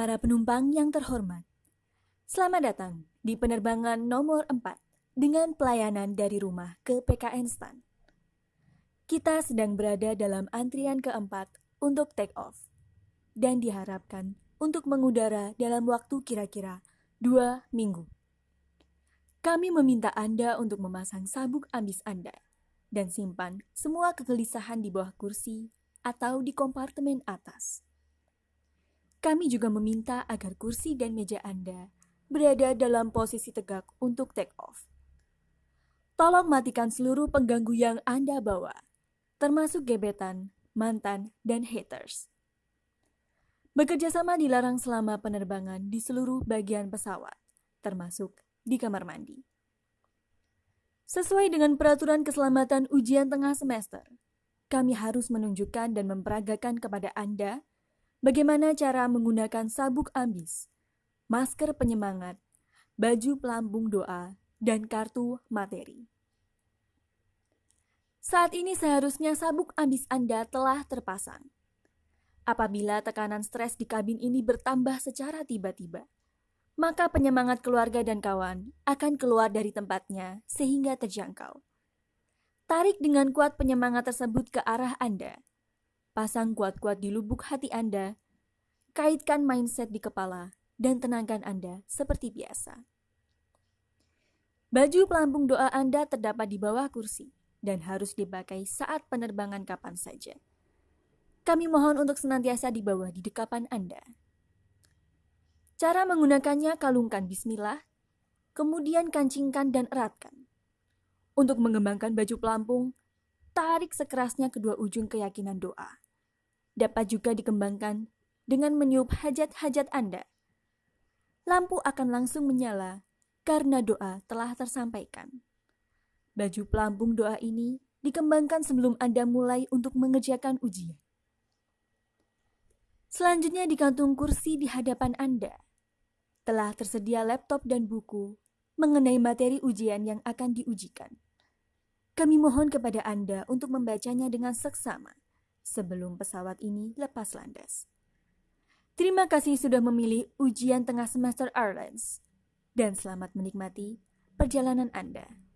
Para penumpang yang terhormat, selamat datang di penerbangan nomor 4 dengan pelayanan dari rumah ke PKN Stan. Kita sedang berada dalam antrian keempat untuk take off dan diharapkan untuk mengudara dalam waktu kira-kira dua minggu. Kami meminta Anda untuk memasang sabuk ambis Anda dan simpan semua kegelisahan di bawah kursi atau di kompartemen atas. Kami juga meminta agar kursi dan meja Anda berada dalam posisi tegak untuk take off. Tolong matikan seluruh pengganggu yang Anda bawa, termasuk gebetan, mantan, dan haters. Bekerja sama dilarang selama penerbangan di seluruh bagian pesawat, termasuk di kamar mandi. Sesuai dengan peraturan keselamatan ujian tengah semester, kami harus menunjukkan dan memperagakan kepada Anda Bagaimana cara menggunakan sabuk ambis, masker penyemangat, baju pelambung doa, dan kartu materi. Saat ini seharusnya sabuk ambis Anda telah terpasang. Apabila tekanan stres di kabin ini bertambah secara tiba-tiba, maka penyemangat keluarga dan kawan akan keluar dari tempatnya sehingga terjangkau. Tarik dengan kuat penyemangat tersebut ke arah Anda Pasang kuat-kuat di lubuk hati Anda, kaitkan mindset di kepala, dan tenangkan Anda seperti biasa. Baju pelampung doa Anda terdapat di bawah kursi dan harus dipakai saat penerbangan kapan saja. Kami mohon untuk senantiasa di bawah di dekapan Anda. Cara menggunakannya kalungkan bismillah, kemudian kancingkan dan eratkan. Untuk mengembangkan baju pelampung, tarik sekerasnya kedua ujung keyakinan doa dapat juga dikembangkan dengan meniup hajat-hajat Anda. Lampu akan langsung menyala karena doa telah tersampaikan. Baju pelampung doa ini dikembangkan sebelum Anda mulai untuk mengerjakan ujian. Selanjutnya di kantung kursi di hadapan Anda. Telah tersedia laptop dan buku mengenai materi ujian yang akan diujikan. Kami mohon kepada Anda untuk membacanya dengan seksama sebelum pesawat ini lepas landas. Terima kasih sudah memilih ujian tengah semester Airlines dan selamat menikmati perjalanan Anda.